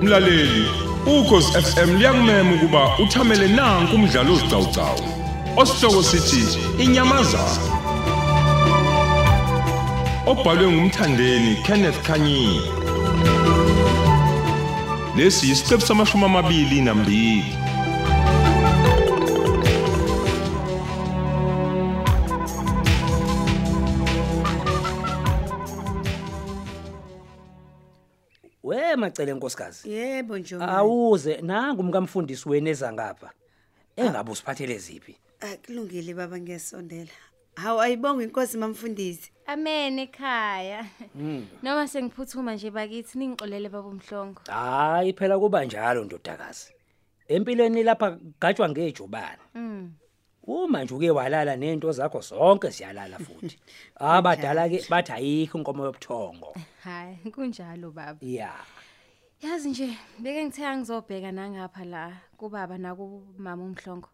Mlaleli, ukhosi FM liyakumema ukuba uthamele nanku umdlalo ozicawucawu. Osihloko sithi inyamazana. Obhalwe ngumthandeni Kenneth Kanyini. Lesi isiqephu samashumi amabili nambili. Macele nkosikazi. Yebo Njomani. Awuze nangu umkamfundisi wena ezangapha. Engabe usiphathele ziphi? Akulungile baba ngiyasondela. Hawu ayibonga inkosi mamfundisi. Amen ekhaya. Noma sengiphuthuma nje bakithi ningixolele baba umhlongo. Hayi phela kuba njalo ndodakazi. Empilweni lapha gajwa ngejubane. Mm. Uma nje uke walala nento zakho zonke siyalala futhi. Abadala ke bathi ayikho inkomo yobuthongo. Hayi kunjalo baba. Yeah. Yazi nje beke ngithe ngizobheka nangapha la kubaba naku mama umhlongo.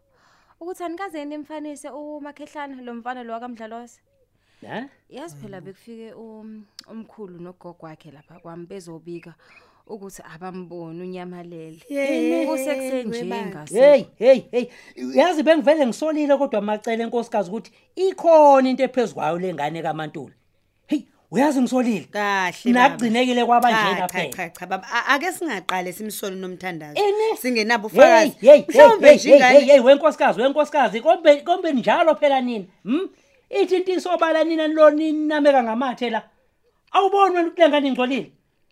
Ukuthi anikaze nimfanise umakhehlana lo mfana lo wakamdlalosa. Ne? Yazi phela bekufike um- umkhulu nogogo wakhe lapha kwami bezobika ukuthi abamboni unyamalele. Kusekuseni nje ngase. Hey hey hey yazi bengivele ngisolile kodwa macele nkosikazi ukuthi ikhona into ephezukwayo lengane kaMantuli. Hey uyazi ngisolile. Kahle baba. Nakugcinekile kwabanjena Cha, cha phela. cha cha baba A- ake singaqale simsole nomthandazo. Ene? Singenabo Hey ufakazi. hey Mhlawumbe hey nje hey ingane hey wenkosikazi wenkosikazi kombe kombe njalo phela nini hm ithi intiso bala nina lo ninameka ngamathe la awuboni wena ukulengane ngcolile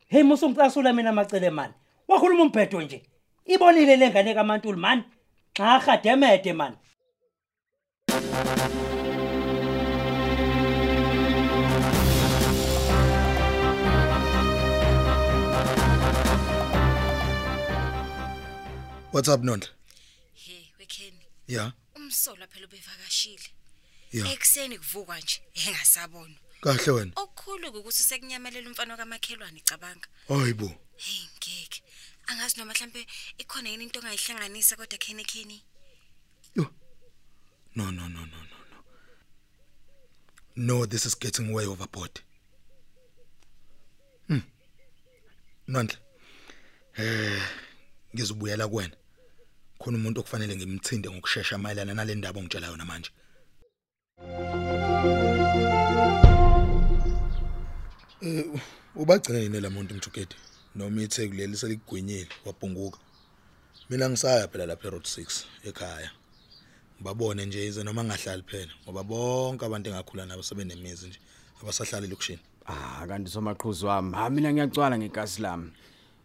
hey musungicasula mina macele mani wakhuluma umbhedo nje ibonile lengane kaMantuli mani xa khademede mani What's up Nondla? He wekheni Yeah. umsolo phela ubevakashile. Yeah. Ekseni kuvukwa nje engasabona. Kahle wena. Okukhulu ukuthi sekunyamelela umfana kamakhelwane cabanga. Hayibo. Hey ngeke. Angazi noma mhlambe ikhona yini into ongayihlanganisa kodwa khene kheni. Yo. No no no no no no. No, this is getting way overboard. Hmm. Nondla. Eh, ngizobuyela kuwena. Khona umuntu okufanele ngimthinde ngokusheshsha mayelana nale ndaba ongitshela yona manje. Eh, ubagcina yini lamuntu mthukedi? Noma ithe kuleli seligwinyile wabhunguka. Mina ngisaya phela lapha eRoad 6 ekhaya. Ngibabone nje ize noma ngahlali phela ngoba bonke abantu engakhula nabo sebenemizi nje abasahlali lokushini. Ah kanti somaqhuzu wami ha mina ngiyacwala ngegasi lami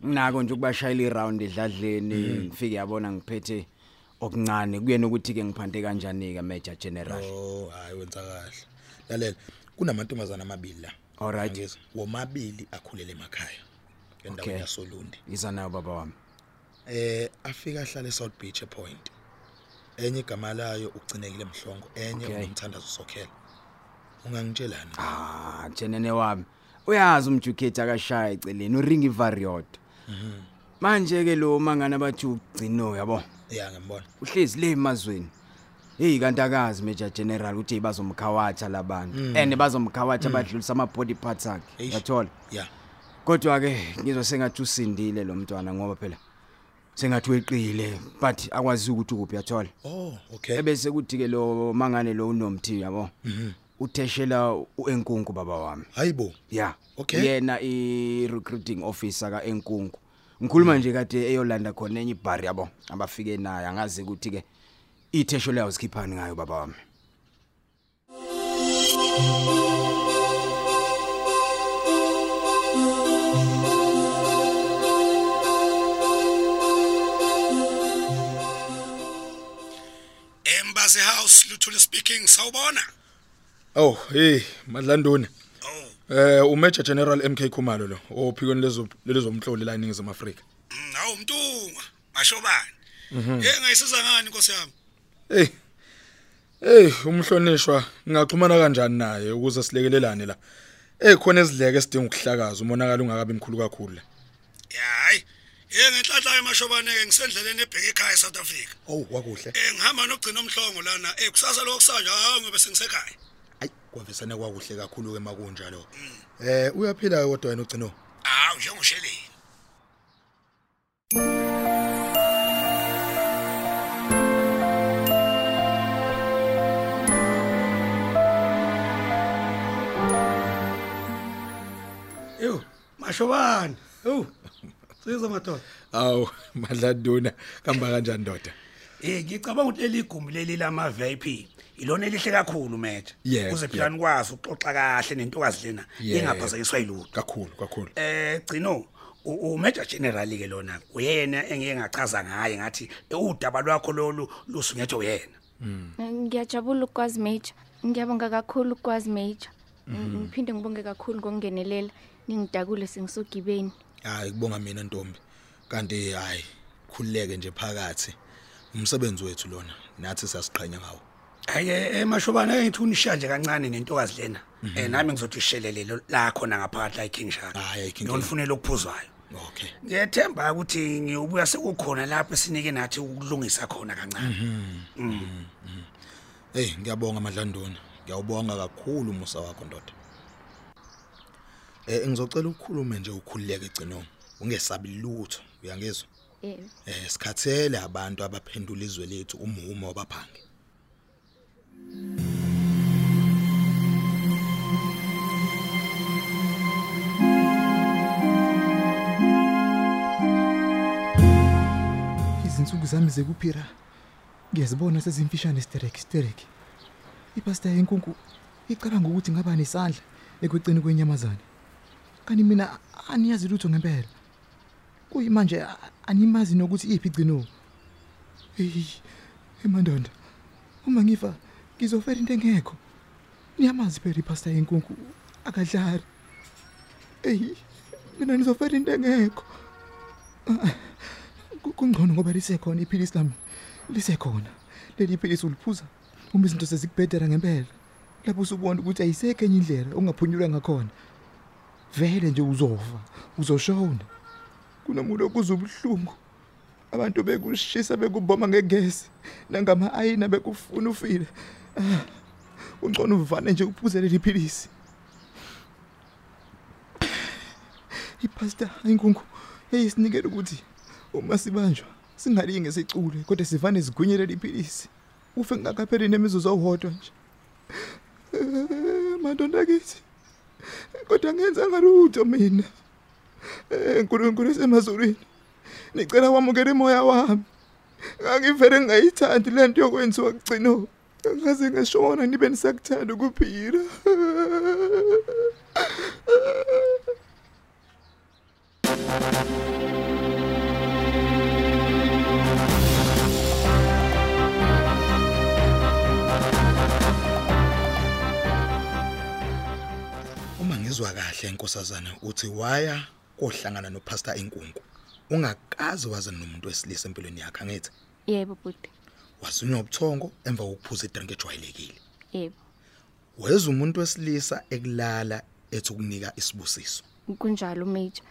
nginako nje ukubashayela iround edladleni ngifike yabona ngiphethe okuncane kuyena ukuthi ke ngiphante kanjani ke major general Oh, hayi wenza kahle. Lalela, kunamantombazana amabili la. Alright. Womabili akhulele emakhaya. Endaweni yaSolundi. iza nayo baba wami Eh afika ahlala eSouth Beach Point. Enye igama layo ugcinekile emhlongo, enye Okay. ungumthandazo sokhela. Ungangitshelani? ah jenene wami uyazi umjukhethi akashaya eceleni uringi variot manje ke lo mangana bathi ugcino yabo? Yeah, ngiyambona. uhlezi le emazweni. Hey kanti akazi major general uthi bazomkhawatha labantu and bazomkhawatha badlulisa ama body parts akhe. Eish. yathola Yeah. kodwa ke ngizwa sengathi usindile lo mntwana ngoba phela sengathi weqile but akwazi ukuthi ukuphi yathola Oh, okay. ebese kuthi ke lo mangane lo unomthi yabo? Utheshela uenkunku baba wami. Hayibo. yeah Okay. yena i recruiting officer ka enkunku ngikhuluma nje kade eyolanda khona enye ibar yabo abafike naye angazi ukuthi ke ithesho leyo sikhiphani ngayo baba wami. Embassy House Luthule speaking sawubona. Oh, hey, Madlandoni. Oh Eh uMajor General MK Khumalo lo, ophikweni lezo lelizomhloli la eNingizimu Afrika. mm, awu mtunga ashobani Eh ngayisiza ngani Nkosi yami Hey. Hey, umhlonishwa ngingaxhumana kanjani naye ukuze silekelelane la? Eh khona ezidleke esidinga ukuhlakaza umonakala ungakabi mkhulu kakhulu la. Hayi Eh ngenhlanhla emashobane ke ngisendleleni ebheke ekhaya eSouth Africa. Oh wakuhle. Eh ngihamba nogcina omhlongo lana eh kusasa lokusanja hawu ngobe sengisekhaya. Ayi kwavesana kwakuhle kakhulu ke makunjalo. Eh uyaphila kodwa wena ugcino. Hawu njengosheleni. Yo, mashobane. Oh. Siza madoda. Awu madladuna kamba kanjani ndoda? Eh ngicabanga ukuthi leli gumbi leli lama VIP ilona elihle kakhulu mathe. Yebo, Kuze phela nikwazi ukuxoxa kahle nentokazi lena Yebo. engaphazanyiswa yilutho. Kakhulu kakhulu. Eh gcino u- uMajor General ke lona uyena engeke ngachaza ngaye ngathi eh, udaba lwakho lolu lusungethe uyena. ngiyajabula ukwazi major ngiyabonga kakhulu ukwazi major ngiphinde ngibonge kakhulu ngokungenelela ningidakule sengisogibeni Hayi kubonga mina Ntombi. Kanti hayi khulileke nje phakathi. Umsebenzi wethu lona nathi siyasiqhenya ngawo. Haye emashobana ake ngithi unishiya nje kancane nentokazi lena. Eh nami ngizothi ishelelelo la khona ngaphakathi la eKing Shark. Hhayi, eKing Ngiyofunela okuphuzwayo. Okay. Ngiyethemba ukuthi ngiyobuya sekukhona lapho esinike nathi ukulungisa khona kancane. Hey ngiyabonga madlanduna. Ngiyawubonga kakhulu umusa wakho ndoda. Eh ngizocela ukukhulume nje ukhulileke egcino. Ungesabi lutho, uyangizwa? Eh Eh sikhathele abantu abaphendula izwe lethu umumo wabaphangi. izinsuku zami zekuphira ngiyazibona sezimfishane sterek sterek. Ipasta yenkunku icabanga ukuthi ngaba nesandla ekweceni kwenyamazane. Kanti mina aniyazi lutho ngempela. Kuyimanje a- animazi nokuthi iphi igcino? Eyi emandoda uma ngifa ngizofela into engekho. Niyamazi phela ipasta yenkunku akadlari eyi mina nizofela into engekho. Ku- kungcono ngoba lisekhona iphilisi lami. Lisekhona. Leli philisi uliphuza uma izinto sezikubhedera ngempela. Lapho usubona ukuthi ayisekho enye indlela ongaphunyulwa ngakhona. Vele nje uzofa uzoshona. Kunomuntu okuza ubuhlungu abantu bekushisa bekuboma ngegesi nangama-ayina bekufuna ufile. Ah, ungcono uvane nje uphuze leli philisi. Ipasta inkunku eyisinikela ukuthi uma sibanjwa singalinge sicule kodwa sivane sigwinyelele iphilisi ufe ngakapheli nemizuzu owodwa nje. Eh, madonda kithi kodwa ngenzanga lutho mina? Eh, nkulunkulu esemazulwini nicela wamukela imoya wami. Ngangivele ngingayithandi le nto yokwenziwa kugcino. Ngaze ngashona nibe nisakuthanda ukuphila. Uma ngizwa kahle inkosazana uthi waya kohlangana noPastor Enkunku. Ungakazi waze nomuntu wesilisa empilweni yakhe angithi. yebo bhuti Wasunywa ubuthongo emva kokuphuza idrink ejwayelekile. yebo Weza umuntu wesilisa ekulala ethi ukunika isibusiso. kunjalo major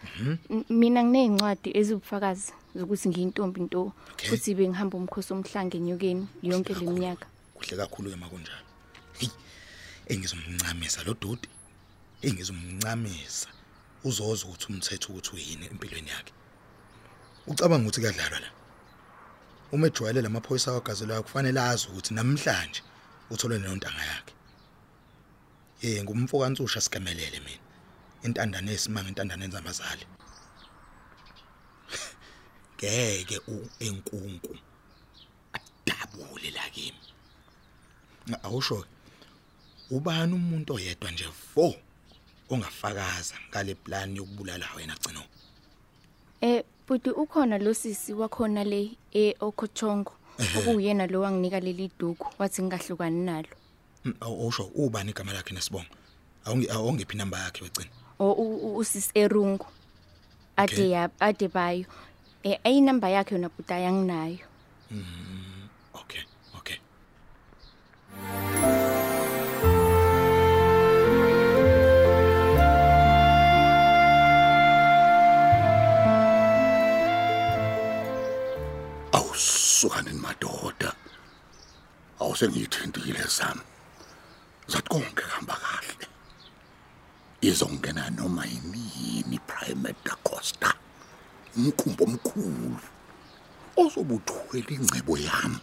M- mina nginey'ncwadi eziwubufakazi zokuthi ngiyintombi nto futhi bengihamba umkhosi omhlange enyokeni yonke le kakhulu. minyaka Kuhle kakhulu ke makunjalo. Hey, engizomncamisa lo dodi. Engizomncamisa. Uzoza ukuthi umthetho ukuthi uyini empilweni yakhe. Ucabanga ukuthi kuyadlalwa la. Uma ejwayele lamaphoyisa wagazelayo kufanele azi ukuthi namhlanje uthole nontanga yakhe. Eh ngumfoka ntsusha sikemelele mina. Intandane esimanga intandane ezamazali. Ngeke u enkunku adabule la kimi. Awusho ubani umuntu oyedwa nje vo ongafakaza ngale plan yokubulala wena gcino Eh bhuti ukhona lo sisi wakhona le e Okochongo okuyena lo wanginika leli duku wathi ngingahlukani nalo. Mm, aw- awusho ubani igama lakhe nesibongo awungi awungiphi number yakhe wegcina O u- u- usisi Erungu. Ade Okay. ya ade bayo. Eh ayi number yakhe yona bhuti ayanginayo. okay awusukane madoda awusengiyithintile sami zathi konke kuhamba kahle. Izongena noma yini private da costa? Umkhumbo omkhulu. Ozobuthwele ingcebo yami.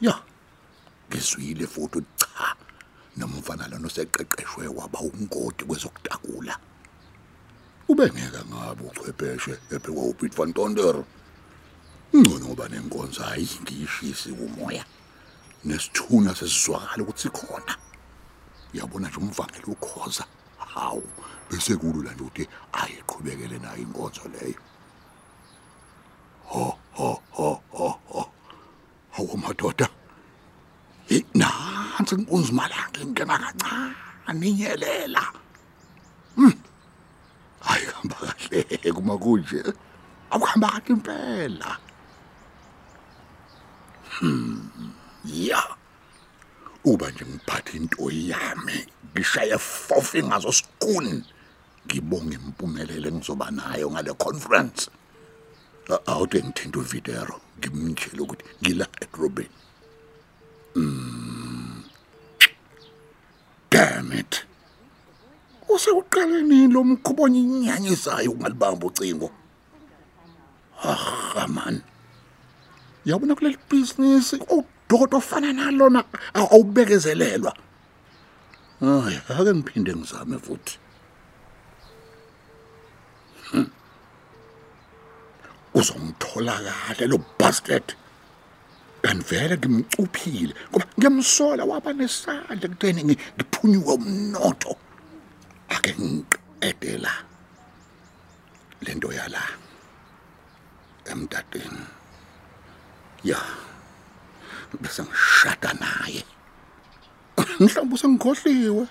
Ya ngizwile futhi ukuthi cha nomfana lona oseqeqeshwe waba ungoti kwezokutakula. Ubengeka ngabe uchwepheshe ephekwa uPete van Tonder. Ngcono ngoba nenkonzo ayingishisi umoya. Nesithunya sesizwakala ukuthi sikhona. Yabona nje umvangeli ukhoza. Hawu bese kulula nje ukuthi ayiqhubekele nayo inkonzo leyo. Ho ho ho ho ho. Hawu madoda. Nansi inkunzi malanga ingena kancane inyelela. Hmm. hayi hamba kahle kuma kunje akuhamba kahle impela. Ya. Uba nje ngiphathe into yami ngishaya four fingers oskuni ngibonge impumelelo engizoba nayo ngale conference. A- awude ngithinta uvidero ngimtshela ukuthi ngila edrobheni Mm. damn it. Usekuqale nini lo mkhubo onyenyanyisayo ungalibamba ucingo. Ah man. Yabona kuleli business udodo ofana nalona aw- awubekezelelwa. Hayi ake ngiphinde ngizame futhi. Hmm. uzongithola kahle lo bastard. Kanti vele ngimcuphile ngoba ngiyamsola waba nesandla ekutheni ngi- ngiphunyuke umnotho. Ake ngiqedela lento yala emdadeni ya bese ngishada naye mhlawumbe usengikhohliwe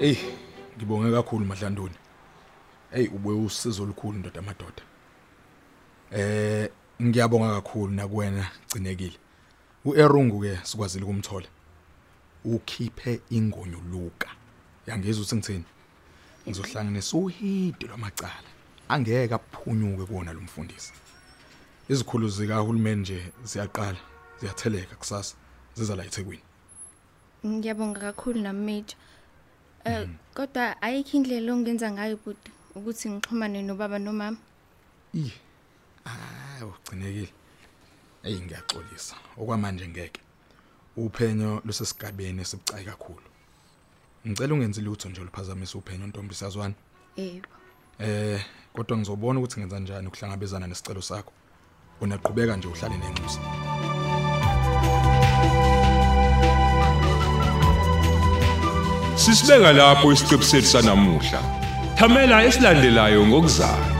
Ey, ngibonge kakhulu Mahlanduni. Ey, ube usizo olukhulu ndoda amadoda. Eh, ngiyabonga kakhulu nakuwena gcinekile. uErungu ke sikwazile ukumthola. Ukhiphe ingonyo Luka. Yangizwe ukuthi ngithini? Ngizohlanganisa uhidi lwamacala. Angeke aphunyuke kuona lo mfundisi. Izikhulu zikahulumeni nje ziyaqala, ziyatheleka kusasa ziza la eThekwini. Ngiyabonga kakhulu nami Eh kodwa ayikho indlela ongenza ngayo bhuti ukuthi ngixhumane nobaba nomama. Ih. Ah, ugcinekile. Ey ngiyaxolisa. Okwamanje ngeke. Uphenyo lusesigabeni esibucayi kakhulu. Ngicela ungenzi lutho nje oluphazamisa uphenyo ntombi sazwana. Yebo. Eh, kodwa ngizobona ukuthi ngenza kanjani ukuhlangabezana nesicelo sakho. Unaqhubeka nje uhlale nenxusa. Sisibeka lapho isiqebu sethu sanamuhla. Thamela esilandelayo ngokuzayo.